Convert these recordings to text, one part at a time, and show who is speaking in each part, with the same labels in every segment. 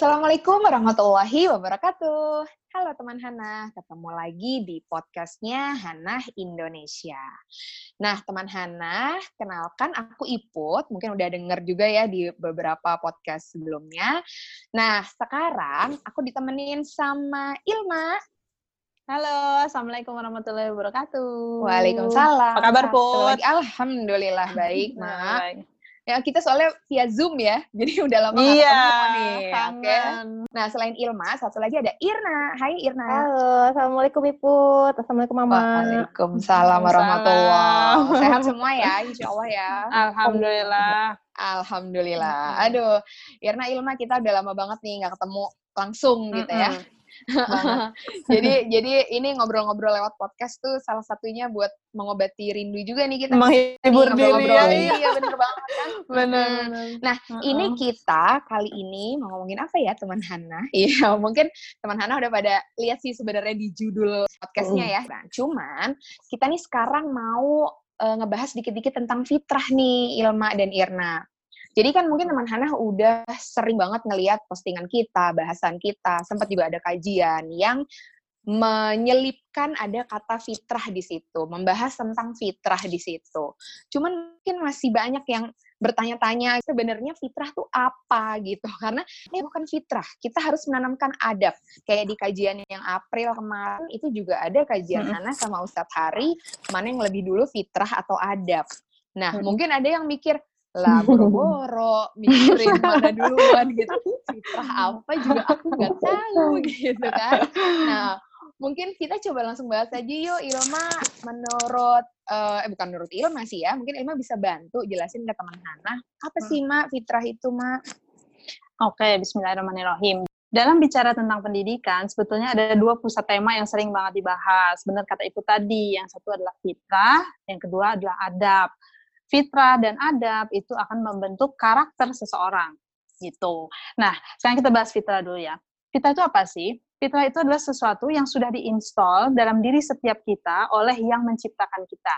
Speaker 1: Assalamualaikum warahmatullahi wabarakatuh. Halo teman Hana, ketemu lagi di podcastnya Hana Indonesia. Nah teman Hana, kenalkan aku Iput, mungkin udah denger juga ya di beberapa podcast sebelumnya. Nah sekarang aku ditemenin sama Ilma.
Speaker 2: Halo, Assalamualaikum warahmatullahi wabarakatuh.
Speaker 1: Waalaikumsalam.
Speaker 2: Apa kabar, Put?
Speaker 1: Alhamdulillah baik, Mak. Ya, kita soalnya via Zoom ya, jadi udah lama nggak
Speaker 2: Iya,
Speaker 1: ketemu nih. Oke.
Speaker 2: kangen.
Speaker 1: Nah, selain Ilma, satu lagi ada Irna. Hai Irna.
Speaker 3: Halo, Assalamualaikum Iput. Assalamualaikum Mama.
Speaker 1: Waalaikumsalam warahmatullahi Sehat semua ya, insya Allah ya.
Speaker 2: Alhamdulillah.
Speaker 1: Alhamdulillah. Aduh, Irna Ilma kita udah lama banget nih nggak ketemu langsung gitu ya.
Speaker 2: Mm-mm. Banget.
Speaker 1: jadi jadi ini ngobrol-ngobrol lewat podcast tuh salah satunya buat mengobati rindu juga nih kita.
Speaker 2: Menghibur
Speaker 1: Nih,
Speaker 2: diri ya. Iya,
Speaker 1: Iya bener banget kan.
Speaker 2: benar.
Speaker 1: Mm. Nah,
Speaker 2: Mm-mm.
Speaker 1: Ini kita kali ini mau ngomongin apa ya teman Hana? Iya, mungkin teman Hana udah pada lihat sih sebenarnya di judul podcastnya ya. Nah, cuman kita nih sekarang mau eh, ngebahas dikit-dikit tentang fitrah nih Ilma dan Irna. Jadi kan mungkin teman Hana udah sering banget ngelihat postingan kita, bahasan kita, sempat juga ada kajian yang menyelipkan ada kata fitrah di situ, membahas tentang fitrah di situ. Cuman mungkin masih banyak yang bertanya-tanya sebenarnya fitrah tuh apa gitu karena ini bukan fitrah kita harus menanamkan adab kayak di kajian yang April kemarin itu juga ada kajian
Speaker 2: Mm-mm.
Speaker 1: Hana sama Ustadz Hari mana yang lebih dulu fitrah atau adab nah
Speaker 2: Mm-mm.
Speaker 1: mungkin ada yang mikir lah boro-boro mikirin mana duluan gitu fitrah apa juga aku nggak tahu gitu kan nah mungkin kita coba langsung bahas aja yuk Ilma menurut eh eh, bukan menurut Ilma sih ya mungkin Ilma bisa bantu jelasin ke teman Hana apa sih Mak fitrah itu Mak
Speaker 2: Oke, bismillahirrahmanirrahim. Dalam bicara tentang pendidikan, sebetulnya ada dua pusat tema yang sering banget dibahas. Benar kata Ibu tadi, yang satu adalah fitrah, yang kedua adalah adab. Fitrah dan adab itu akan membentuk karakter seseorang. Gitu. Nah, sekarang kita bahas fitrah dulu ya. Fitrah itu apa sih? Fitrah itu adalah sesuatu yang sudah diinstal dalam diri setiap kita oleh yang menciptakan kita.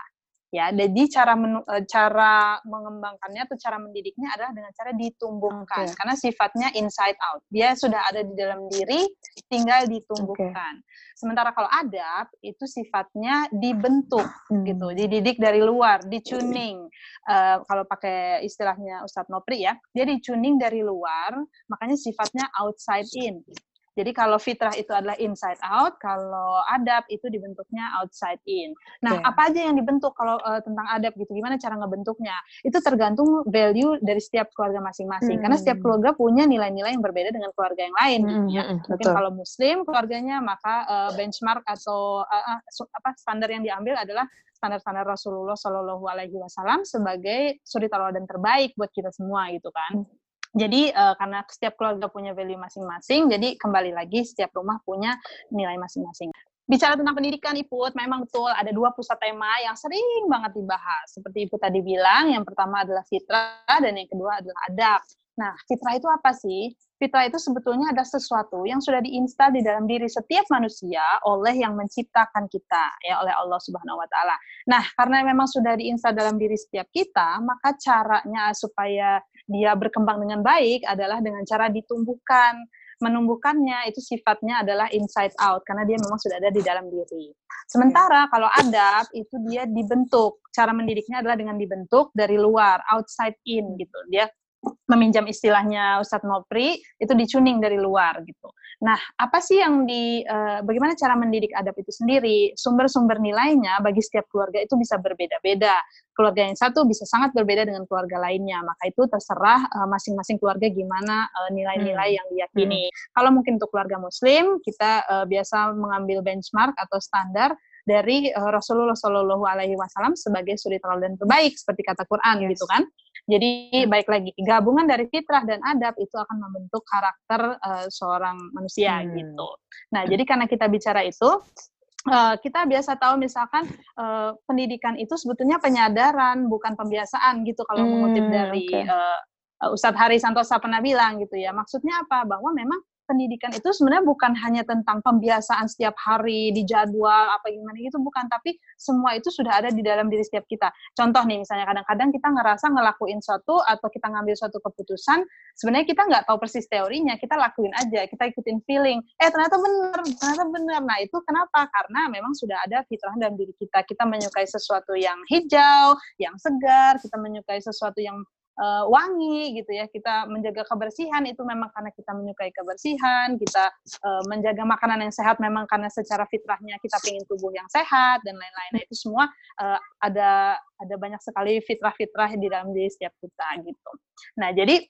Speaker 2: Ya, jadi cara menu- eh, cara mengembangkannya atau cara mendidiknya adalah dengan cara ditumbuhkan
Speaker 1: Oke.
Speaker 2: karena sifatnya inside out. Dia sudah ada di dalam diri, tinggal ditumbuhkan. Sementara kalau adab itu sifatnya dibentuk gitu, dididik dari luar, dicuning. Eh, kalau pakai istilahnya Ustadz Nopri ya, dia dicuning dari luar, makanya sifatnya outside in. Jadi kalau fitrah itu adalah inside out, kalau adab itu dibentuknya outside in. Nah, apa aja yang dibentuk kalau eh, tentang adab gitu? Gimana cara ngebentuknya? Itu tergantung value dari setiap keluarga masing-masing. Karena setiap
Speaker 1: Hmm.
Speaker 2: keluarga punya nilai-nilai yang berbeda dengan keluarga yang lain. gitu ya.
Speaker 1: Mm-mm,
Speaker 2: Mungkin
Speaker 1: betul.
Speaker 2: kalau muslim keluarganya maka eh, benchmark atau eh, su- apa standar yang diambil adalah standar-standar Rasulullah Shallallahu Alaihi Wasallam sebagai suri terbaik buat kita semua gitu kan. Jadi eh, karena setiap keluarga punya value masing-masing, jadi kembali lagi setiap rumah punya nilai masing-masing. Bicara tentang pendidikan, Iput, memang betul ada dua pusat tema yang sering banget dibahas. Seperti Ibu tadi bilang, yang pertama adalah fitrah dan yang kedua adalah adab. Nah, fitrah itu apa sih? Fitrah itu sebetulnya ada sesuatu yang sudah diinstal di dalam diri setiap manusia oleh yang menciptakan kita, ya oleh Allah Subhanahu wa taala. Nah, karena memang sudah diinstal dalam diri setiap kita, maka caranya supaya dia berkembang dengan baik adalah dengan cara ditumbuhkan. Menumbuhkannya itu sifatnya adalah inside out karena dia memang sudah ada di dalam diri. Sementara kalau adab itu dia dibentuk. Cara mendidiknya adalah dengan dibentuk dari luar, outside in gitu. Dia meminjam istilahnya Ustadz Nopri itu dicuning dari luar gitu. Nah, apa sih yang di eh, bagaimana cara mendidik adab itu sendiri? Sumber-sumber nilainya bagi setiap keluarga itu bisa berbeda-beda. Keluarga yang satu bisa sangat berbeda dengan keluarga lainnya. Maka itu terserah eh, masing-masing keluarga gimana eh, nilai-nilai yang diyakini. Kalau mungkin untuk keluarga muslim, kita eh, biasa mengambil benchmark atau standar dari eh, Rasulullah Shallallahu Alaihi Wasallam sebagai suri tauladan terbaik seperti kata Quran gitu kan. Jadi baik lagi gabungan dari fitrah dan adab itu akan membentuk karakter eh, seorang manusia
Speaker 1: Hmm.
Speaker 2: gitu. Nah jadi karena kita bicara itu eh, kita biasa tahu misalkan eh, pendidikan itu sebetulnya penyadaran bukan pembiasaan gitu kalau
Speaker 1: Hmm,
Speaker 2: mengutip dari eh, uh, Ustadz Hari Santosa pernah bilang gitu ya. Maksudnya apa? Bahwa memang pendidikan itu sebenarnya bukan hanya tentang pembiasaan setiap hari di jadwal apa gimana gitu bukan. Tapi semua itu sudah ada di dalam diri setiap kita. Contoh nih misalnya kadang-kadang kita ngerasa ngelakuin suatu atau kita ngambil suatu keputusan sebenarnya kita nggak tahu persis teorinya kita lakuin aja kita ikutin feeling. Eh ternyata benar ternyata benar. Nah itu kenapa? Karena memang sudah ada fitrah dalam diri kita. Kita menyukai sesuatu yang hijau yang segar kita menyukai sesuatu yang uh, wangi gitu ya. Kita menjaga kebersihan itu memang karena kita menyukai kebersihan kita uh, menjaga makanan yang sehat memang karena secara fitrahnya kita ingin tubuh yang sehat dan lain-lain. Nah, itu semua uh, ada ada banyak sekali fitrah-fitrah di dalam diri setiap kita gitu. Nah jadi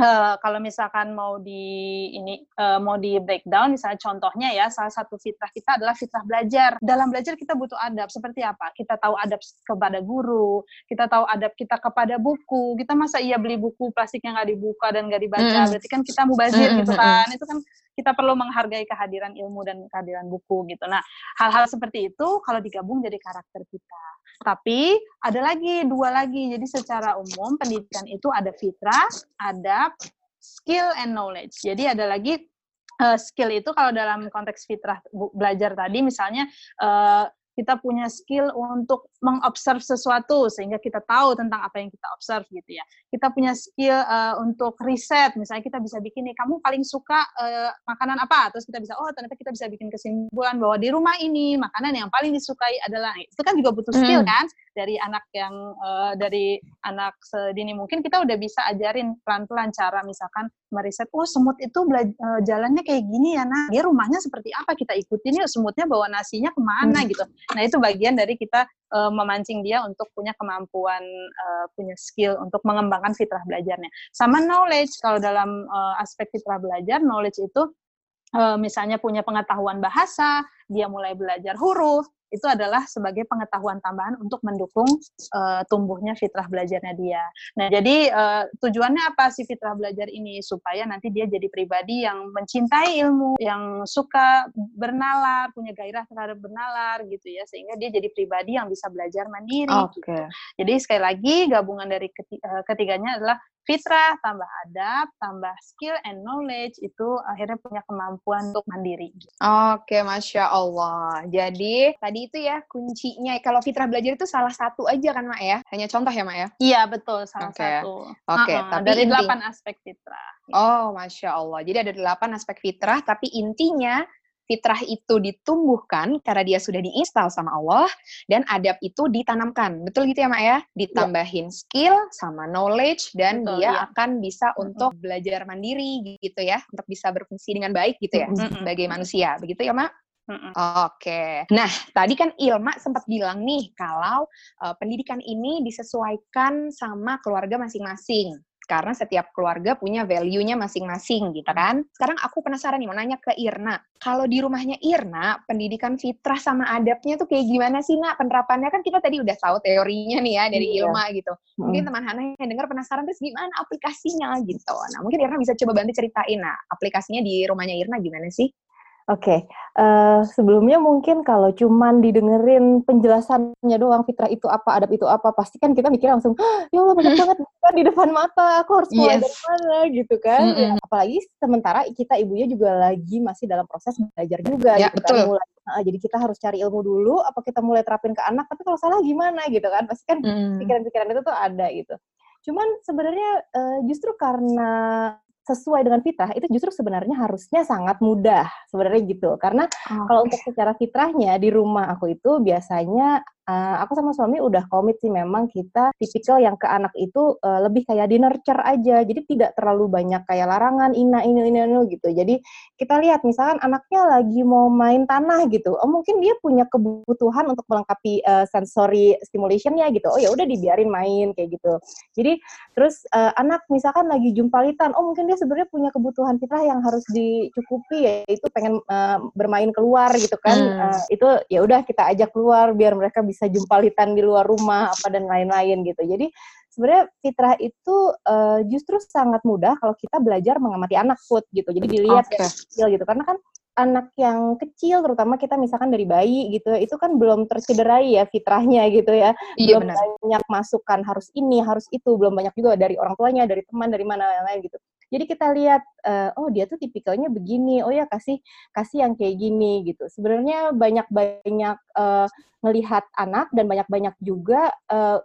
Speaker 2: Uh, kalau misalkan mau di ini uh, mau di breakdown misalnya contohnya ya salah satu fitrah kita adalah fitrah belajar. Dalam belajar kita butuh adab. Seperti apa? Kita tahu adab kepada guru kita tahu adab kita kepada buku. Kita masa iya beli buku plastik yang nggak dibuka dan nggak dibaca? Mm. berarti kan kita mubazir mm, gitu kan. Itu kan kita perlu menghargai kehadiran ilmu dan kehadiran buku gitu nah hal-hal seperti itu kalau digabung jadi karakter kita tapi ada lagi dua lagi. Jadi secara umum pendidikan itu ada fitrah, ada skill and knowledge. Jadi ada lagi uh, skill itu kalau dalam konteks fitrah belajar tadi misalnya uh, kita punya skill untuk mengobserv sesuatu sehingga kita tahu tentang apa yang kita observe gitu ya. Kita punya skill uh, untuk riset, misalnya kita bisa bikin nih, kamu paling suka uh, makanan apa? Terus kita bisa, oh ternyata kita bisa bikin kesimpulan bahwa di rumah ini makanan yang paling disukai adalah itu kan juga butuh skill hmm. kan dari anak yang uh, dari anak sedini mungkin kita udah bisa ajarin pelan-pelan cara misalkan meriset, oh semut itu uh, jalannya kayak gini ya, nah dia rumahnya seperti apa kita ikutin yuk semutnya bawa nasinya ke mana hmm. gitu. Nah itu bagian dari kita uh, memancing dia untuk punya kemampuan, uh, punya skill untuk mengembangkan fitrah belajarnya. Sama knowledge, kalau dalam uh, aspek fitrah belajar, knowledge itu uh, misalnya punya pengetahuan bahasa, dia mulai belajar huruf, itu adalah sebagai pengetahuan tambahan untuk mendukung uh, tumbuhnya fitrah belajarnya dia. Nah, jadi uh, tujuannya apa sih fitrah belajar ini supaya nanti dia jadi pribadi yang mencintai ilmu, yang suka bernalar, punya gairah terhadap bernalar gitu ya, sehingga dia jadi pribadi yang bisa belajar mandiri. Okay. Gitu. Jadi sekali lagi gabungan dari eh, ketiganya adalah fitrah, tambah adab, tambah skill and knowledge itu akhirnya punya kemampuan untuk mandiri.
Speaker 1: Oke, masya Allah. Jadi tadi itu ya kuncinya. Kalau fitrah belajar itu salah satu aja kan, Mak ya? Hanya contoh ya, Mak ya?
Speaker 2: Iya betul, salah okay. satu.
Speaker 1: Oke, okay, uh -uh,
Speaker 2: tapi dari delapan aspek fitrah.
Speaker 1: Oh, masya Allah. Jadi ada delapan aspek fitrah, tapi intinya fitrah itu ditumbuhkan karena dia sudah diinstal sama Allah dan adab itu ditanamkan. Betul gitu ya, Mak ya? Ditambahin ya. skill sama knowledge dan Betul, dia ya. akan bisa mm-hmm. untuk belajar mandiri gitu ya, untuk bisa berfungsi dengan baik gitu ya mm-hmm. sebagai manusia. Begitu ya, Mak? Mm-hmm. Oke. Nah, tadi kan Ilma sempat bilang nih kalau uh, pendidikan ini disesuaikan sama keluarga masing-masing karena setiap keluarga punya value-nya masing-masing gitu kan. Sekarang aku penasaran nih mau nanya ke Irna. Kalau di rumahnya Irna, pendidikan fitrah sama adabnya tuh kayak gimana sih, Nak? Penerapannya kan kita tadi udah tahu teorinya nih ya dari iya. Ilma gitu. Mungkin teman Hana yang dengar penasaran terus gimana aplikasinya gitu. Nah, mungkin Irna bisa coba bantu ceritain, nah, aplikasinya di rumahnya Irna gimana sih?
Speaker 3: Oke, okay. uh, eh, sebelumnya mungkin kalau cuman didengerin penjelasannya doang fitrah itu apa, adab itu apa, pasti kan kita mikir langsung, ya Allah banyak banget kan di depan mata, aku harus mulai yes. dari mana gitu kan. Mm -hmm. ya, apalagi sementara kita ibunya juga lagi masih dalam proses belajar juga ya, gitu kan. betul. kan. Mulai, uh, jadi kita harus cari ilmu dulu, apa kita mulai terapin ke anak, tapi kalau salah gimana gitu kan. Pasti kan pikiran-pikiran mm. itu tuh ada gitu. Cuman sebenarnya uh, justru karena sesuai dengan fitrah itu justru sebenarnya harusnya sangat mudah sebenarnya gitu karena okay. kalau untuk secara fitrahnya di rumah aku itu biasanya uh, aku sama suami udah komit sih memang kita tipikal yang ke anak itu uh, lebih kayak di nurture aja. Jadi tidak terlalu banyak kayak larangan ina ini ini ini gitu. Jadi kita lihat misalkan anaknya lagi mau main tanah gitu oh mungkin dia punya kebutuhan untuk melengkapi uh, sensory stimulationnya gitu. Oh ya udah dibiarin main kayak gitu. Jadi terus uh, anak misalkan lagi jumpalitan oh mungkin dia sebenarnya punya kebutuhan fitrah yang harus dicukupi yaitu pengen uh, bermain keluar gitu kan. Hmm. uh, itu ya udah kita ajak keluar biar mereka bisa bisa jumpalitan di luar rumah apa dan lain-lain gitu. Jadi sebenarnya fitrah itu uh, justru sangat mudah kalau kita belajar mengamati anak food gitu. Jadi dilihat okay. skill gitu karena kan anak yang kecil, terutama kita misalkan dari bayi gitu, itu kan belum tercederai ya fitrahnya gitu ya.
Speaker 1: Iya,
Speaker 3: belum
Speaker 1: benar.
Speaker 3: banyak masukan harus ini, harus itu, belum banyak juga dari orang tuanya, dari teman, dari mana yang lain gitu. Jadi kita lihat, uh, oh dia tuh tipikalnya begini, oh ya kasih kasih yang kayak gini gitu. Sebenarnya banyak-banyak uh, melihat anak dan banyak-banyak juga uh,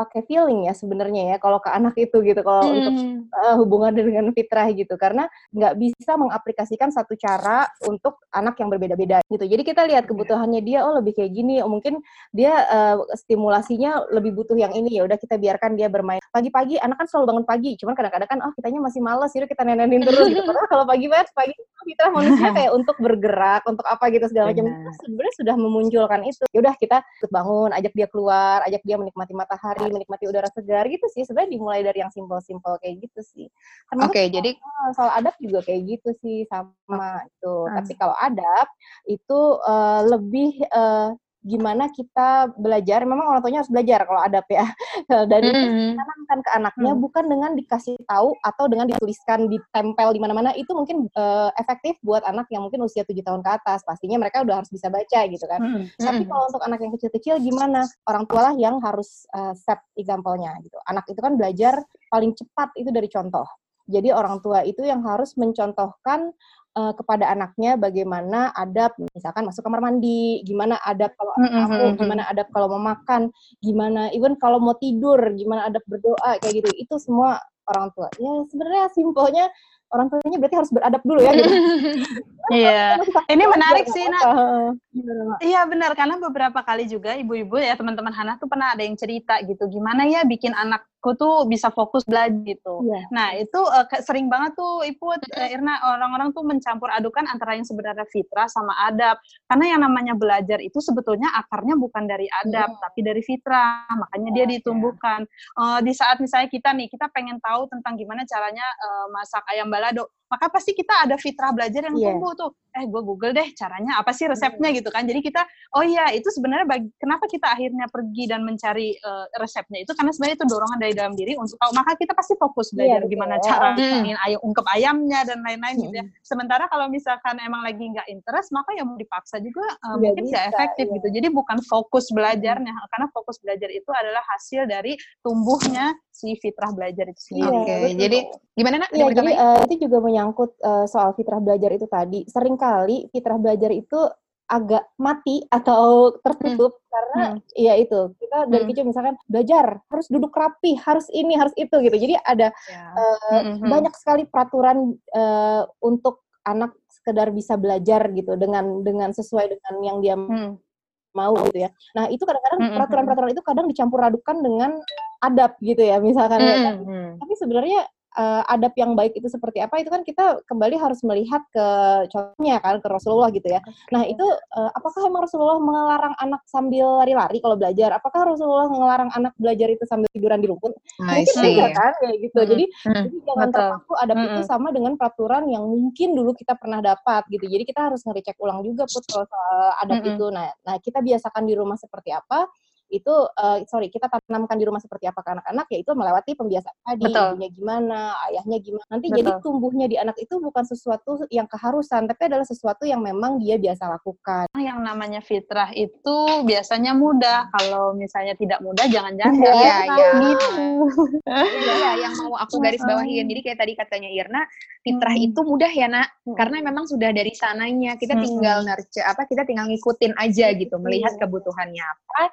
Speaker 3: pakai feeling ya sebenarnya ya kalau ke anak itu gitu kalau hmm. untuk uh, hubungan dengan fitrah gitu. Karena nggak bisa mengaplikasikan satu cara untuk anak yang berbeda-beda gitu. Jadi kita lihat iya. kebutuhannya dia oh lebih kayak gini oh mungkin dia uh, stimulasinya lebih butuh yang ini ya udah kita biarkan dia bermain. Pagi-pagi anak kan selalu bangun pagi cuman kadang-kadang kan oh kitanya masih males jadi kita nenenin terus gitu. Padahal kalau pagi banget pagi fitrah manusia kayak untuk bergerak untuk apa gitu segala macam. Sebenarnya sudah memunculkan itu. Ya udah kita bangun ajak dia keluar ajak dia menikmati matahari menikmati udara segar gitu sih. Sebenarnya dimulai dari yang simpel-simpel kayak gitu sih.
Speaker 1: Oke okay, jadi
Speaker 3: soal adab juga kayak gitu sih sama itu. Hmm. tapi kalau adab itu uh, lebih uh, gimana kita belajar memang orang tuanya harus belajar kalau adab ya dan itu mm-hmm. ditanamkan ke anaknya mm. bukan dengan dikasih tahu atau dengan dituliskan ditempel di mana-mana itu mungkin uh, efektif buat anak yang mungkin usia tujuh tahun ke atas pastinya mereka udah harus bisa baca gitu kan mm. tapi kalau untuk anak yang kecil-kecil gimana orang tua lah yang harus uh, set example-nya gitu anak itu kan belajar paling cepat itu dari contoh jadi orang tua itu yang harus mencontohkan uh, kepada anaknya bagaimana adab misalkan masuk kamar mandi, gimana adab kalau mm -hmm. gimana adab kalau mau makan, gimana even kalau mau tidur, gimana adab berdoa kayak gitu. Itu semua orang tua. Ya sebenarnya simpelnya orang tuanya berarti harus beradab dulu ya gitu.
Speaker 2: Iya. Ini menarik sih, Nak. Iya benar karena beberapa kali juga ibu-ibu ya teman-teman Hana tuh pernah ada yang cerita gitu, gimana ya bikin anakku tuh bisa fokus belajar gitu. Yeah. Nah, itu uh, sering banget tuh Ibu uh, Irna orang-orang tuh mencampur adukan antara yang sebenarnya fitrah sama adab. Karena yang namanya belajar itu sebetulnya akarnya bukan dari adab, yeah. tapi dari fitrah. Makanya dia ditumbuhkan. Uh, di saat misalnya kita nih, kita pengen tahu tentang gimana caranya uh, masak ayam balado maka pasti kita ada fitrah belajar yang yeah. tumbuh tuh. Eh, gue Google deh caranya apa sih resepnya gitu kan. Jadi kita, oh iya itu sebenarnya bagi, kenapa kita akhirnya pergi dan mencari uh, resepnya itu karena sebenarnya itu dorongan dari dalam diri untuk tahu. Maka kita pasti fokus belajar yeah, gimana cara hmm. ingin ayam ungkep ayamnya dan lain-lain hmm. gitu ya. Sementara kalau misalkan emang lagi nggak interest, maka ya mau dipaksa juga uh, mungkin nggak efektif yeah. gitu. Jadi bukan fokus belajarnya, hmm. karena fokus belajar itu adalah hasil dari tumbuhnya si fitrah belajar itu sendiri.
Speaker 1: Oke, okay. jadi gimana nak?
Speaker 3: Iya, jadi uh, itu juga menyangkut uh, soal fitrah belajar itu tadi, sering kali fitrah belajar itu agak mati atau tertutup hmm. karena hmm. ya itu kita dari hmm. kecil misalkan belajar harus duduk rapi harus ini harus itu gitu jadi ada ya. uh, hmm. banyak sekali peraturan uh, untuk anak sekedar bisa belajar gitu dengan dengan sesuai dengan yang dia hmm. Mau gitu ya nah itu kadang-kadang peraturan-peraturan itu kadang dicampur adukan dengan adab gitu ya misalkan hmm. ya kan? tapi sebenarnya uh, adab yang baik itu seperti apa itu kan kita kembali harus melihat ke contohnya kan ke Rasulullah gitu ya. Nah itu uh, apakah emang Rasulullah melarang anak sambil lari-lari kalau belajar? Apakah Rasulullah melarang anak belajar itu sambil tiduran di rumput? Mungkin tidak kan kayak gitu. Hmm. Jadi, hmm. jadi jangan terpaku adab hmm. itu sama dengan peraturan yang mungkin dulu kita pernah dapat gitu. Jadi kita harus ngecek ulang juga put kalau soal adab hmm. itu. Nah, nah kita biasakan di rumah seperti apa? Itu uh, sorry kita tanamkan di rumah seperti apa ke anak-anak ya itu melewati pembiasaan tadi ibunya gimana ayahnya gimana. Nanti Betul. jadi tumbuhnya di anak itu bukan sesuatu yang keharusan tapi adalah sesuatu yang memang dia biasa lakukan.
Speaker 2: Yang namanya fitrah itu biasanya mudah. Kalau misalnya tidak mudah jangan-jangan
Speaker 1: ya, ya, ya. gitu. Ya, ya yang mau aku garis bawahin jadi kayak tadi katanya Irna fitrah hmm. itu mudah ya nak? Hmm. karena memang sudah dari sananya. Kita tinggal hmm. nurture apa kita tinggal ngikutin aja gitu melihat kebutuhannya apa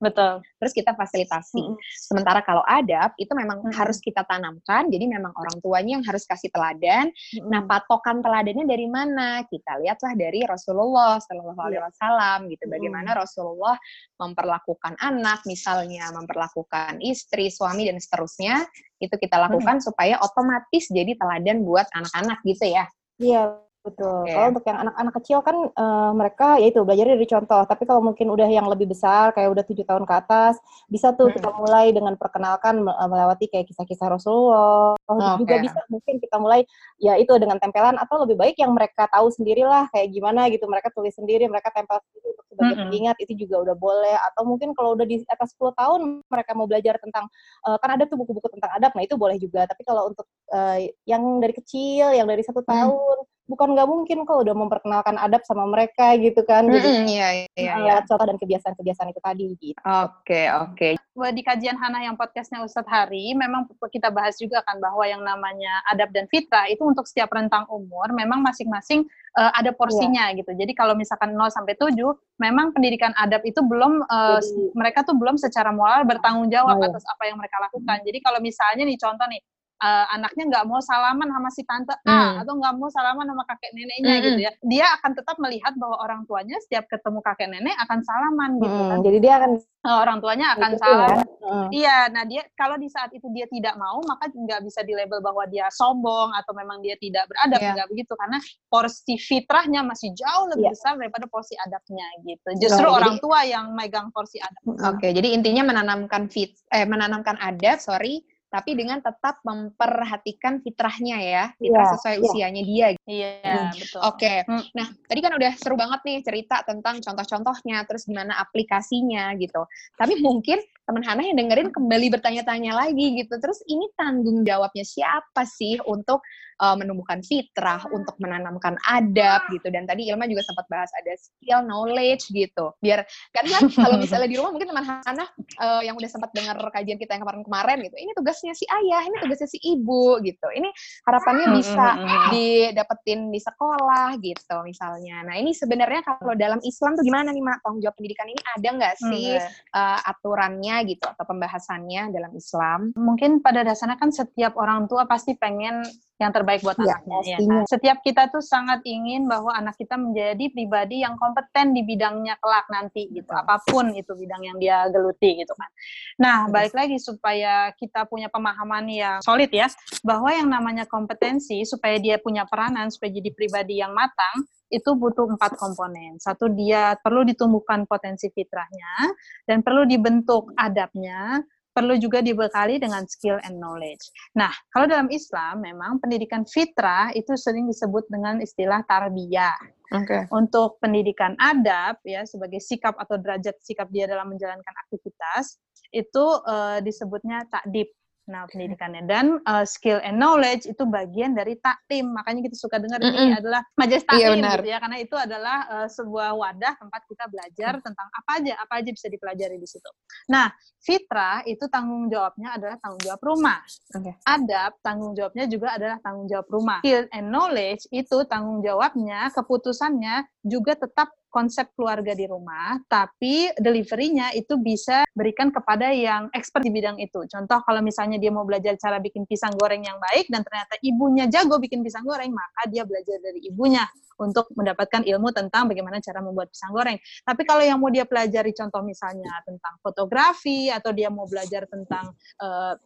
Speaker 2: Betul.
Speaker 1: Terus kita fasilitasi. Mm -hmm. Sementara kalau adab itu memang mm -hmm. harus kita tanamkan. Jadi memang orang tuanya yang harus kasih teladan. Mm -hmm. Nah, patokan teladannya dari mana? Kita lihatlah dari Rasulullah Shallallahu Alaihi iya. Wasallam gitu. Bagaimana mm -hmm. Rasulullah memperlakukan anak, misalnya memperlakukan istri, suami dan seterusnya. Itu kita lakukan mm -hmm. supaya otomatis jadi teladan buat anak-anak gitu ya.
Speaker 3: Iya, Betul. Okay. Kalau untuk yang anak-anak kecil kan uh, mereka ya itu belajar dari contoh. Tapi kalau mungkin udah yang lebih besar kayak udah tujuh tahun ke atas, bisa tuh hmm. kita mulai dengan perkenalkan melewati kayak kisah-kisah Rasulullah. Oh, okay. juga bisa mungkin kita mulai ya itu dengan tempelan atau lebih baik yang mereka tahu sendirilah kayak gimana gitu. Mereka tulis sendiri, mereka tempel sendiri untuk sebagai hmm. pengingat itu juga udah boleh. Atau mungkin kalau udah di atas 10 tahun mereka mau belajar tentang uh, kan ada tuh buku-buku tentang adab, nah itu boleh juga. Tapi kalau untuk uh, yang dari kecil, yang dari satu tahun bukan nggak mungkin kok udah memperkenalkan adab sama mereka gitu kan. Jadi
Speaker 1: mm, iya, iya, iya.
Speaker 3: lewat contoh dan kebiasaan-kebiasaan itu tadi gitu.
Speaker 1: Oke, oke.
Speaker 2: Di kajian Hana yang podcastnya Ustadz Hari, memang kita bahas juga kan bahwa yang namanya adab dan fitrah itu untuk setiap rentang umur memang masing-masing uh, ada porsinya yeah. gitu. Jadi kalau misalkan 0 sampai 7, memang pendidikan adab itu belum uh, Jadi, mereka tuh belum secara moral bertanggung jawab oh. atas apa yang mereka lakukan. Jadi kalau misalnya nih contoh nih uh, anaknya nggak mau salaman sama si tante A hmm. atau nggak mau salaman sama kakek neneknya hmm. gitu ya dia akan tetap melihat bahwa orang tuanya setiap ketemu kakek nenek akan salaman gitu hmm.
Speaker 3: kan jadi dia akan
Speaker 2: uh, orang tuanya akan salam ya? hmm. iya nah dia kalau di saat itu dia tidak mau maka nggak bisa dilabel bahwa dia sombong atau memang dia tidak beradab yeah. nggak begitu karena porsi fitrahnya masih jauh lebih yeah. besar daripada porsi adabnya gitu justru oh, orang jadi, tua yang megang porsi adab
Speaker 1: oke okay, jadi intinya menanamkan fit eh menanamkan adab sorry tapi dengan tetap memperhatikan fitrahnya ya, fitrah yeah, sesuai yeah. usianya dia.
Speaker 2: Iya, yeah, hmm. betul.
Speaker 1: Oke. Okay. Hmm. Nah, tadi kan udah seru banget nih cerita tentang contoh-contohnya, terus gimana aplikasinya gitu. Tapi mungkin teman Hana yang dengerin kembali bertanya-tanya lagi gitu. Terus ini tanggung jawabnya siapa sih untuk uh, menumbuhkan fitrah, untuk menanamkan adab gitu. Dan tadi Ilma juga sempat bahas ada skill, knowledge gitu. Biar karena kalau misalnya di rumah mungkin teman Hana uh, yang udah sempat dengar kajian kita yang kemarin-kemarin gitu, ini tugasnya si ayah, ini tugasnya si ibu gitu. Ini harapannya bisa didapetin di sekolah gitu misalnya. Nah ini sebenarnya kalau dalam Islam tuh gimana nih Mak? Tanggung jawab pendidikan ini ada nggak sih uh, aturannya gitu atau pembahasannya dalam Islam?
Speaker 2: Mungkin pada dasarnya kan setiap orang tua pasti pengen yang terbaik buat ya, anaknya. Ya, kan? Setiap kita tuh sangat ingin bahwa anak kita menjadi pribadi yang kompeten di bidangnya kelak nanti gitu. Apa pun itu bidang yang dia geluti gitu kan. Nah, balik lagi supaya kita punya pemahaman yang solid ya bahwa yang namanya kompetensi supaya dia punya peranan supaya jadi pribadi yang matang itu butuh empat komponen. Satu dia perlu ditumbuhkan potensi fitrahnya dan perlu dibentuk adabnya, perlu juga dibekali dengan skill and knowledge. Nah, kalau dalam Islam memang pendidikan fitrah itu sering disebut dengan istilah tarbiyah. Okay. Untuk pendidikan adab ya sebagai sikap atau derajat sikap dia dalam menjalankan aktivitas itu uh, disebutnya takdib Nah, pendidikannya dan uh, skill and knowledge itu bagian dari taklim. Makanya kita suka dengar mm -hmm. ini adalah majelis taklim iya, gitu ya karena itu adalah uh, sebuah wadah tempat kita belajar mm. tentang apa aja apa aja bisa dipelajari di situ. Nah, fitrah itu tanggung jawabnya adalah tanggung jawab rumah. Okay. Adab tanggung jawabnya juga adalah tanggung jawab rumah. Skill and knowledge itu tanggung jawabnya, keputusannya juga tetap konsep keluarga di rumah, tapi deliverynya itu bisa berikan kepada yang expert di bidang itu. Contoh kalau misalnya dia mau belajar cara bikin pisang goreng yang baik dan ternyata ibunya jago bikin pisang goreng, maka dia belajar dari ibunya untuk mendapatkan ilmu tentang bagaimana cara membuat pisang goreng. Tapi kalau yang mau dia pelajari contoh misalnya tentang fotografi atau dia mau belajar tentang uh,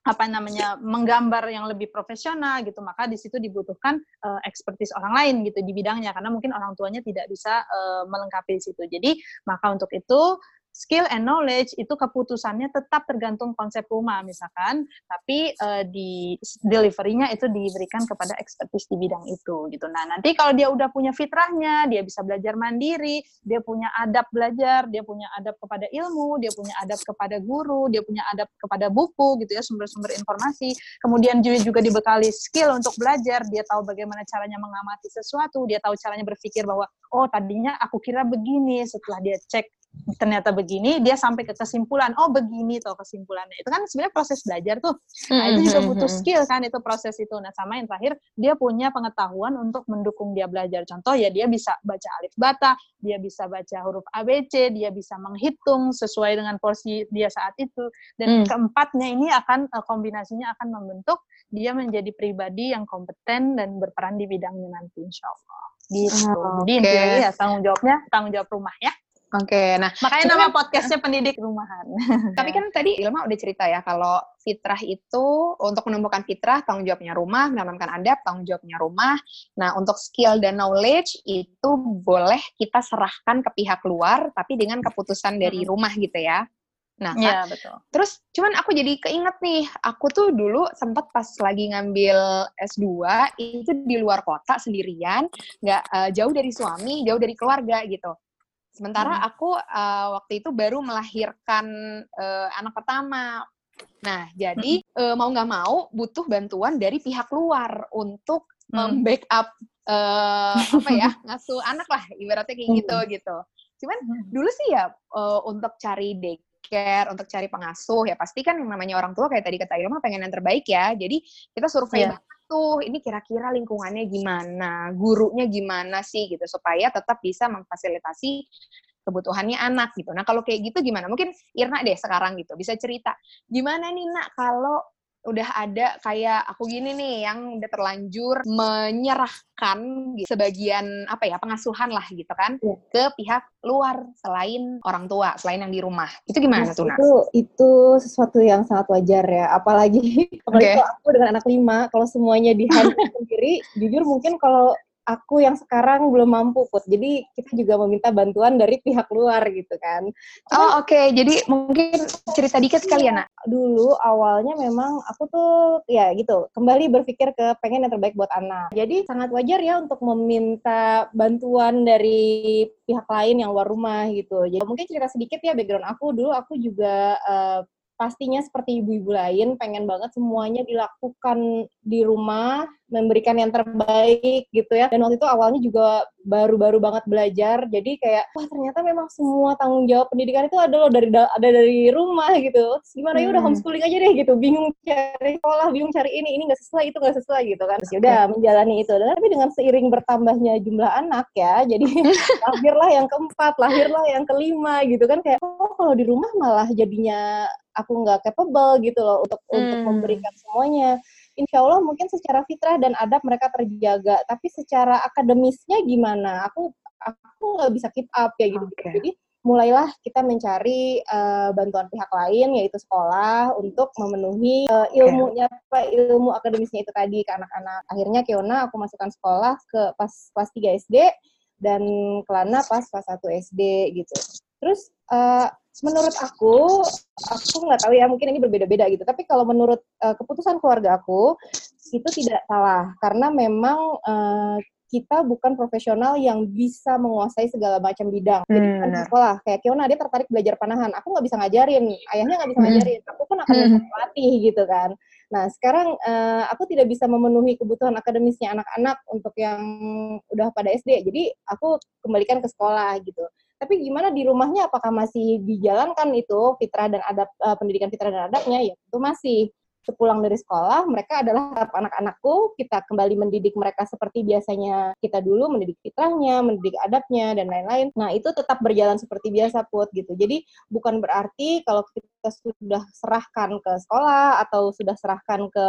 Speaker 2: apa namanya menggambar yang lebih profesional gitu maka di situ dibutuhkan uh, ekspertis orang lain gitu di bidangnya karena mungkin orang tuanya tidak bisa uh, melengkapi di situ. Jadi maka untuk itu skill and knowledge itu keputusannya tetap tergantung konsep rumah misalkan, tapi uh, di deliverynya itu diberikan kepada ekspertis di bidang itu gitu. Nah nanti kalau dia udah punya fitrahnya, dia bisa belajar mandiri, dia punya adab belajar, dia punya adab kepada ilmu, dia punya adab kepada guru, dia punya adab kepada buku gitu ya sumber-sumber informasi. Kemudian juga juga dibekali skill untuk belajar, dia tahu bagaimana caranya mengamati sesuatu, dia tahu caranya berpikir bahwa oh tadinya aku kira begini setelah dia cek ternyata begini, dia sampai ke kesimpulan, oh begini tuh kesimpulannya. Itu kan sebenarnya proses belajar tuh. Nah, itu juga butuh skill kan itu proses itu. Nah, sama yang terakhir, dia punya pengetahuan untuk mendukung dia belajar. Contoh ya dia bisa baca alif bata, dia bisa baca huruf ABC, dia bisa menghitung sesuai dengan porsi dia saat itu. Dan mm. keempatnya ini akan eh, kombinasinya akan membentuk dia menjadi pribadi yang kompeten dan berperan di bidangnya nanti insya Allah. Gitu. Oh, Jadi intinya ya tanggung jawabnya tanggung jawab rumah ya.
Speaker 1: Oke, okay, nah
Speaker 2: makanya nama podcastnya pendidik rumahan.
Speaker 1: Tapi kan tadi Ilma udah cerita ya kalau fitrah itu untuk menumbuhkan fitrah tanggung jawabnya rumah, menanamkan adab tanggung jawabnya rumah. Nah untuk skill dan knowledge itu boleh kita serahkan ke pihak luar, tapi dengan keputusan dari rumah gitu ya. Nah,
Speaker 2: ya, betul.
Speaker 1: Terus cuman aku jadi keinget nih, aku tuh dulu sempat pas lagi ngambil S2 itu di luar kota sendirian, nggak uh, jauh dari suami, jauh dari keluarga gitu. Sementara hmm. aku uh, waktu itu baru melahirkan uh, anak pertama. Nah, jadi hmm. uh, mau nggak mau butuh bantuan dari pihak luar untuk hmm. membackup uh, apa ya ngasuh anak lah ibaratnya kayak gitu hmm. gitu. Cuman hmm. dulu sih ya uh, untuk cari daycare, untuk cari pengasuh ya pasti kan yang namanya orang tua kayak tadi kata Ilma pengen yang terbaik ya. Jadi kita survei yeah. Tuh ini kira-kira lingkungannya gimana, gurunya gimana sih gitu supaya tetap bisa memfasilitasi kebutuhannya anak gitu. Nah kalau kayak gitu gimana? Mungkin Irna deh sekarang gitu bisa cerita gimana nih nak kalau udah ada kayak aku gini nih yang udah terlanjur menyerahkan gitu, sebagian apa ya pengasuhan lah gitu kan ya. ke pihak luar selain orang tua selain yang di rumah itu gimana nah, tuh
Speaker 3: itu itu sesuatu yang sangat wajar ya apalagi apalagi okay. aku dengan anak lima kalau semuanya di sendiri jujur mungkin kalau aku yang sekarang belum mampu put. Jadi kita juga meminta bantuan dari pihak luar gitu kan.
Speaker 1: Cuman, oh oke. Okay. jadi mungkin cerita dikit sekali ya nak?
Speaker 3: Dulu awalnya memang aku tuh ya gitu kembali berpikir ke pengen yang terbaik buat anak. Jadi sangat wajar ya untuk meminta bantuan dari pihak lain yang luar rumah gitu. Jadi mungkin cerita sedikit ya background aku. Dulu aku juga uh, pastinya seperti ibu-ibu lain pengen banget semuanya dilakukan di rumah memberikan yang terbaik gitu ya. Dan waktu itu awalnya juga baru-baru banget belajar jadi kayak wah ternyata memang semua tanggung jawab pendidikan itu ada loh dari ada dari rumah gitu. Terus gimana hmm. ya udah hmm. homeschooling aja deh gitu. Bingung cari sekolah bingung cari ini ini nggak sesuai itu nggak sesuai gitu kan. Terus ya udah menjalani itu. Dan tapi dengan seiring bertambahnya jumlah anak ya jadi lahirlah yang keempat lahirlah yang kelima gitu kan. Kayak oh kalau di rumah malah jadinya aku nggak capable gitu loh untuk hmm. untuk memberikan semuanya. Insya Allah mungkin secara fitrah dan adab mereka terjaga, tapi secara akademisnya gimana? Aku aku nggak bisa keep up ya gitu. Okay. Jadi mulailah kita mencari uh, bantuan pihak lain yaitu sekolah untuk memenuhi uh, ilmunya apa ilmu akademisnya itu tadi ke anak-anak. Akhirnya Kiona aku masukkan sekolah ke pas kelas 3 SD dan Kelana pas kelas 1 SD gitu. Terus uh, menurut aku, aku nggak tahu ya mungkin ini berbeda-beda gitu. Tapi kalau menurut uh, keputusan keluarga aku itu tidak salah karena memang uh, kita bukan profesional yang bisa menguasai segala macam bidang. Jadi hmm, kan di sekolah kayak Kiona dia tertarik belajar panahan, aku nggak bisa ngajarin, ayahnya nggak bisa hmm. ngajarin, aku pun akan hmm. melatih gitu kan. Nah sekarang uh, aku tidak bisa memenuhi kebutuhan akademisnya anak-anak untuk yang udah pada SD, jadi aku kembalikan ke sekolah gitu. Tapi gimana di rumahnya apakah masih dijalankan itu fitrah dan adab uh, pendidikan fitrah dan adabnya? Ya itu masih sepulang dari sekolah, mereka adalah anak-anakku, kita kembali mendidik mereka seperti biasanya kita dulu, mendidik fitrahnya, mendidik adabnya, dan lain-lain. Nah, itu tetap berjalan seperti biasa, Put, gitu. Jadi, bukan berarti kalau kita sudah serahkan ke sekolah, atau sudah serahkan ke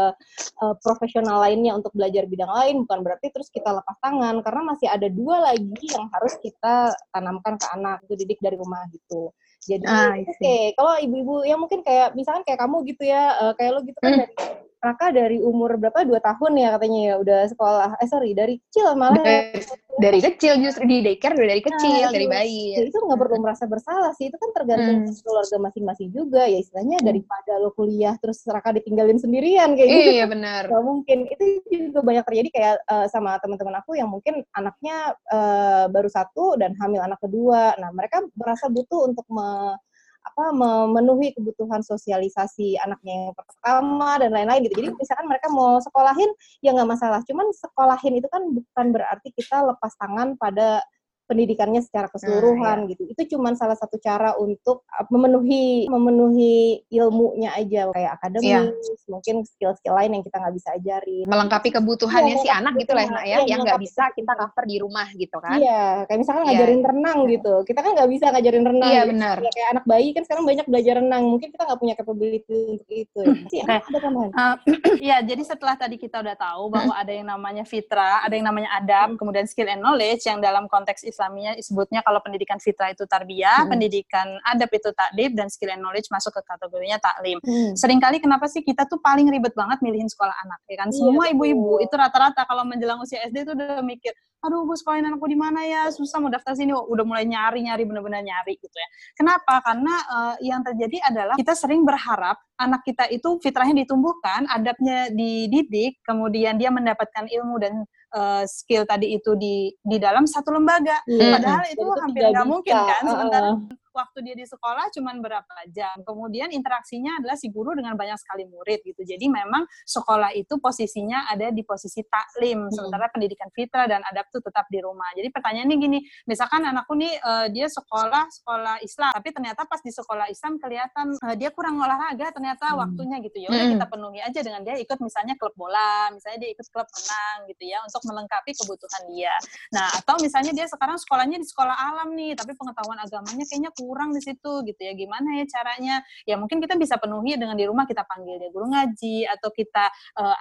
Speaker 3: uh, profesional lainnya untuk belajar bidang lain, bukan berarti terus kita lepas tangan, karena masih ada dua lagi yang harus kita tanamkan ke anak, itu didik dari rumah, gitu. Jadi ah, oke, okay. kalau ibu-ibu yang mungkin kayak misalkan kayak kamu gitu ya, uh, kayak lo gitu kan hmm. dari Raka dari umur berapa? Dua tahun ya katanya ya udah sekolah. Eh sorry dari kecil malah.
Speaker 1: Dari, dari kecil justru di daycare udah dari kecil nah, dari bayi.
Speaker 3: Ya, itu nggak perlu merasa bersalah sih itu kan tergantung hmm. keluarga masing-masing juga ya istilahnya hmm. daripada lo kuliah terus Raka ditinggalin sendirian kayak gitu.
Speaker 1: Iya benar.
Speaker 3: Gak mungkin. Itu juga banyak terjadi kayak uh, sama teman-teman aku yang mungkin anaknya uh, baru satu dan hamil anak kedua. Nah mereka merasa butuh untuk me apa memenuhi kebutuhan sosialisasi anaknya yang pertama dan lain-lain gitu. Jadi misalkan mereka mau sekolahin ya nggak masalah. Cuman sekolahin itu kan bukan berarti kita lepas tangan pada pendidikannya secara keseluruhan nah, iya. gitu. Itu cuma salah satu cara untuk uh, memenuhi memenuhi ilmunya aja kayak akademis, iya. mungkin skill-skill lain yang kita nggak bisa ajarin.
Speaker 1: Melengkapi kebutuhannya ya, si anak gitu lah ya, ya yang nggak bisa kita cover di rumah gitu kan.
Speaker 3: Iya, kayak misalkan iya. ngajarin renang gitu. Kita kan nggak bisa ngajarin renang.
Speaker 1: Iya gitu. benar.
Speaker 3: Ya, kayak anak bayi kan sekarang banyak belajar renang, mungkin kita nggak punya capability untuk itu. Ya.
Speaker 2: Nah, ada tambahan. Uh, ya, jadi setelah tadi kita udah tahu bahwa ada yang namanya fitrah, ada yang namanya adab, kemudian skill and knowledge yang dalam konteks Islam Islamnya disebutnya kalau pendidikan fitrah itu tarbiyah, hmm. pendidikan adab itu takdib dan skill and knowledge masuk ke kategorinya taklim. Hmm. Seringkali kenapa sih kita tuh paling ribet banget milihin sekolah anak ya kan? Iya, Semua ibu-ibu itu rata-rata kalau menjelang usia SD itu udah mikir, aduh gue sekolahin anakku di mana ya? Susah mau daftar sini, udah mulai nyari-nyari bener-bener nyari gitu ya. Kenapa? Karena uh, yang terjadi adalah kita sering berharap anak kita itu fitrahnya ditumbuhkan, adabnya dididik, kemudian dia mendapatkan ilmu dan uh, skill tadi itu di di dalam satu lembaga. Hmm. Padahal itu hampir nggak mungkin kan. Sementara uh. Waktu dia di sekolah cuma berapa jam. Kemudian interaksinya adalah si guru dengan banyak sekali murid gitu. Jadi memang sekolah itu posisinya ada di posisi taklim, hmm. sementara pendidikan fitrah dan adab itu tetap di rumah. Jadi pertanyaannya gini, misalkan anakku nih uh, dia sekolah sekolah Islam, tapi ternyata pas di sekolah Islam kelihatan uh, dia kurang olahraga, ternyata hmm. waktunya gitu ya. Udah hmm. kita penuhi aja dengan dia ikut misalnya klub bola, misalnya dia ikut klub renang gitu ya untuk melengkapi kebutuhan dia. Nah, atau misalnya dia sekarang sekolahnya di sekolah alam nih, tapi pengetahuan agamanya kayaknya kurang di situ gitu ya. Gimana ya caranya? Ya mungkin kita bisa penuhi dengan di rumah kita panggil dia guru ngaji atau kita uh,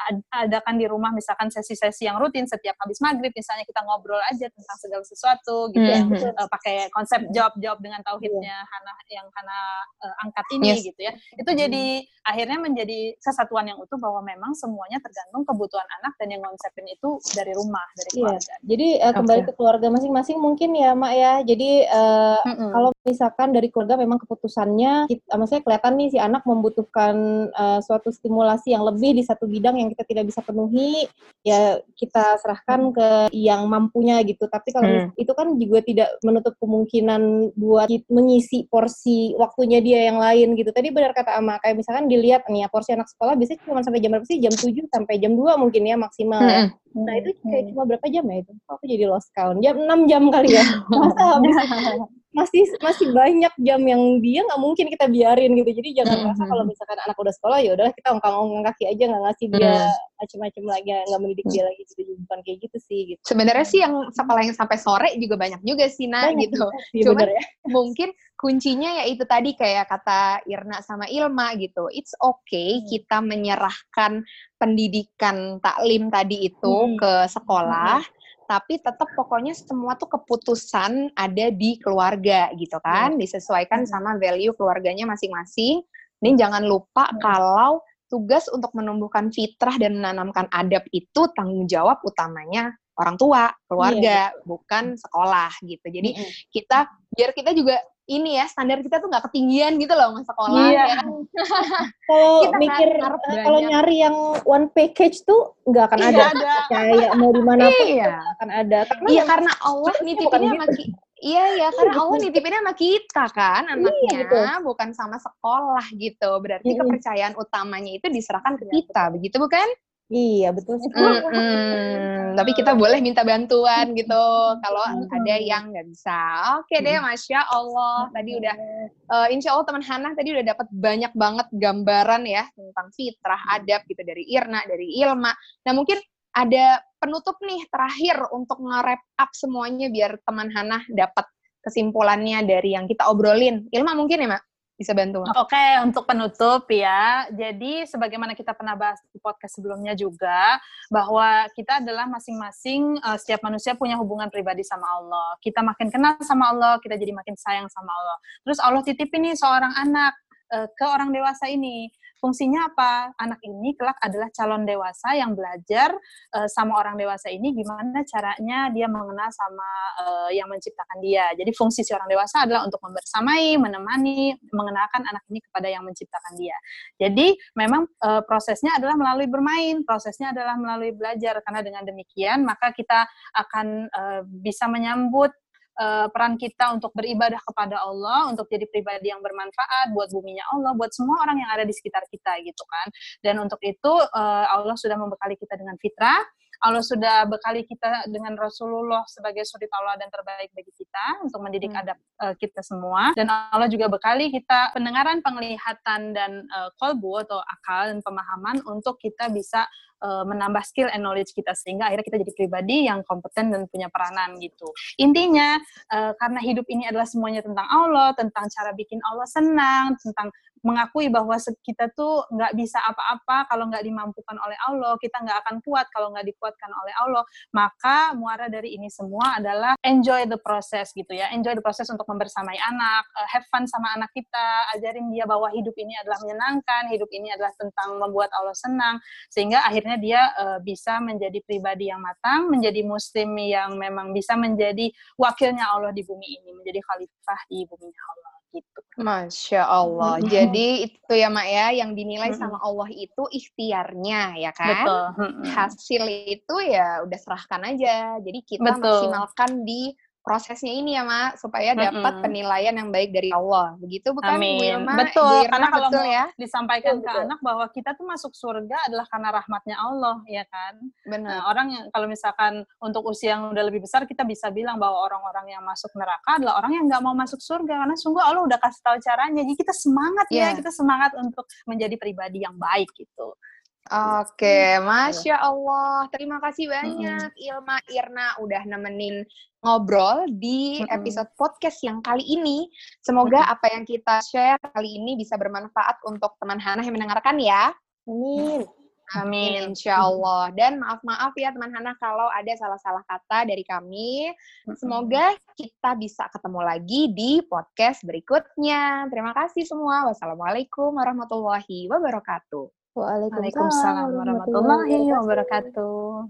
Speaker 2: adakan di rumah misalkan sesi-sesi yang rutin setiap habis maghrib misalnya kita ngobrol aja tentang segala sesuatu gitu mm -hmm. ya uh, pakai konsep jawab-jawab dengan tauhidnya yeah. Hana yang Hana uh, angkat ini yes. gitu ya. Itu jadi akhirnya menjadi kesatuan yang utuh bahwa memang semuanya tergantung kebutuhan anak dan yang konsepin itu dari rumah dari iya. keluarga.
Speaker 3: Yeah. Jadi uh, kembali okay. ke keluarga masing-masing mungkin ya Mak ya. Jadi uh, mm -hmm. kalau misalkan dari keluarga memang keputusannya kita, maksudnya kelihatan nih si anak membutuhkan uh, suatu stimulasi yang lebih di satu bidang yang kita tidak bisa penuhi ya kita serahkan ke yang mampunya gitu tapi kalau hmm. itu kan juga tidak menutup kemungkinan buat mengisi porsi waktunya dia yang lain gitu tadi benar kata Ama kayak misalkan dilihat nih ya porsi anak sekolah biasanya cuma sampai jam berapa sih jam 7 sampai jam 2 mungkin ya maksimal ya. hmm. ya. nah itu kayak hmm. cuma berapa jam ya itu aku jadi lost count jam 6 jam kali ya masa habis masih masih banyak jam yang dia nggak mungkin kita biarin gitu jadi jangan mm -hmm. kalau misalkan anak udah sekolah ya udahlah kita ongkang-ongkang kaki aja nggak ngasih dia mm. macam-macam lagi nggak mendidik dia lagi gitu bukan kayak gitu sih gitu
Speaker 1: sebenarnya sih yang sekolah yang sampai sore juga banyak juga sih nah banyak gitu sih, cuma ya. mungkin kuncinya ya itu tadi kayak kata Irna sama Ilma gitu it's okay hmm. kita menyerahkan pendidikan taklim tadi itu hmm. ke sekolah hmm tapi tetap pokoknya semua tuh keputusan ada di keluarga gitu kan, yeah. disesuaikan hmm. sama value keluarganya masing-masing. Ini jangan lupa hmm. kalau tugas untuk menumbuhkan fitrah dan menanamkan adab itu tanggung jawab utamanya orang tua, keluarga, yeah. bukan sekolah gitu. Jadi mm -hmm. kita biar kita juga ini ya standar kita tuh nggak ketinggian gitu loh mas sekolah iya. ya
Speaker 3: kalau mikir kalau nyari yang one package tuh nggak akan iya, ada, ada. kayak mau di mana pun iya. akan ada
Speaker 1: karena iya karena Allah nitipinnya sama gitu. Iya ya, karena Allah nitipinnya sama kita kan iya, anaknya, iya, bukan sama sekolah gitu. Berarti kepercayaan utamanya itu diserahkan ke kita, begitu bukan?
Speaker 3: Iya betul sih.
Speaker 1: Mm -hmm. Tapi kita boleh minta bantuan gitu kalau ada yang nggak bisa. Oke deh, masya Allah. Tadi udah, uh, insya Allah teman Hana tadi udah dapat banyak banget gambaran ya tentang fitrah, adab gitu dari Irna, dari Ilma. Nah mungkin ada penutup nih terakhir untuk nge-wrap up semuanya biar teman Hana dapat kesimpulannya dari yang kita obrolin. Ilma mungkin ya, Mak? Bisa bantu.
Speaker 2: Oke, okay, untuk penutup ya. Jadi sebagaimana kita pernah bahas di podcast sebelumnya juga bahwa kita adalah masing-masing uh, setiap manusia punya hubungan pribadi sama Allah. Kita makin kenal sama Allah, kita jadi makin sayang sama Allah. Terus Allah titipin nih seorang anak uh, ke orang dewasa ini fungsinya apa? Anak ini kelak adalah calon dewasa yang belajar uh, sama orang dewasa ini gimana caranya dia mengenal sama uh, yang menciptakan dia. Jadi fungsi si orang dewasa adalah untuk membersamai, menemani, mengenalkan anak ini kepada yang menciptakan dia. Jadi memang uh, prosesnya adalah melalui bermain, prosesnya adalah melalui belajar karena dengan demikian maka kita akan uh, bisa menyambut uh, peran kita untuk beribadah kepada Allah, untuk jadi pribadi yang bermanfaat buat buminya Allah, buat semua orang yang ada di sekitar kita gitu kan. Dan untuk itu uh, Allah sudah membekali kita dengan fitrah, Allah sudah bekali kita dengan Rasulullah sebagai suri dan terbaik bagi kita untuk mendidik hmm. adab uh, kita semua dan Allah juga bekali kita pendengaran, penglihatan dan uh, kolbu atau akal dan pemahaman untuk kita bisa uh, menambah skill and knowledge kita sehingga akhirnya kita jadi pribadi yang kompeten dan punya peranan gitu. Intinya uh, karena hidup ini adalah semuanya tentang Allah, tentang cara bikin Allah senang, tentang mengakui bahwa kita tuh nggak bisa apa-apa kalau nggak dimampukan oleh Allah, kita nggak akan kuat kalau nggak dikuatkan oleh Allah. Maka muara dari ini semua adalah enjoy the process gitu ya, enjoy the process untuk membersamai anak, uh, have fun sama anak kita, ajarin dia bahwa hidup ini adalah menyenangkan, hidup ini adalah tentang membuat Allah senang, sehingga akhirnya dia uh, bisa menjadi pribadi yang matang, menjadi muslim yang memang bisa menjadi wakilnya Allah di bumi ini, menjadi khalifah di bumi Allah gitu.
Speaker 1: Masya Allah. Mm -hmm. Jadi itu ya Mak ya, yang dinilai mm -hmm. sama Allah itu ikhtiarnya ya kan. Betul. Mm -hmm. Hasil itu ya udah serahkan aja. Jadi kita Betul. maksimalkan di prosesnya ini ya, Mak, supaya dapat mm-hmm. penilaian yang baik dari Allah. Begitu bukan
Speaker 2: Amin.
Speaker 1: Bu Ilma?
Speaker 2: Betul, Irma, karena kalau betul ya disampaikan betul, ke betul. anak bahwa kita tuh masuk surga adalah karena rahmatnya Allah, ya kan? Benar. Nah, orang yang kalau misalkan untuk usia yang udah lebih besar kita bisa bilang bahwa orang-orang yang masuk neraka adalah orang yang nggak mau masuk surga karena sungguh Allah udah kasih tahu caranya. Jadi kita semangat yeah. ya, kita semangat untuk menjadi pribadi yang baik gitu.
Speaker 1: Oke, Masya Allah. Terima kasih banyak hmm. Ilma Irna udah nemenin ngobrol di episode podcast yang kali ini. Semoga apa yang kita share kali ini bisa bermanfaat untuk teman Hana yang mendengarkan ya.
Speaker 3: Amin.
Speaker 1: Amin, insya Allah. Dan maaf-maaf ya teman Hana kalau ada salah-salah kata dari kami. Semoga kita bisa ketemu lagi di podcast berikutnya. Terima kasih semua. Wassalamualaikum warahmatullahi wabarakatuh.
Speaker 2: Waalaikumsalam warahmatullahi wabarakatuh.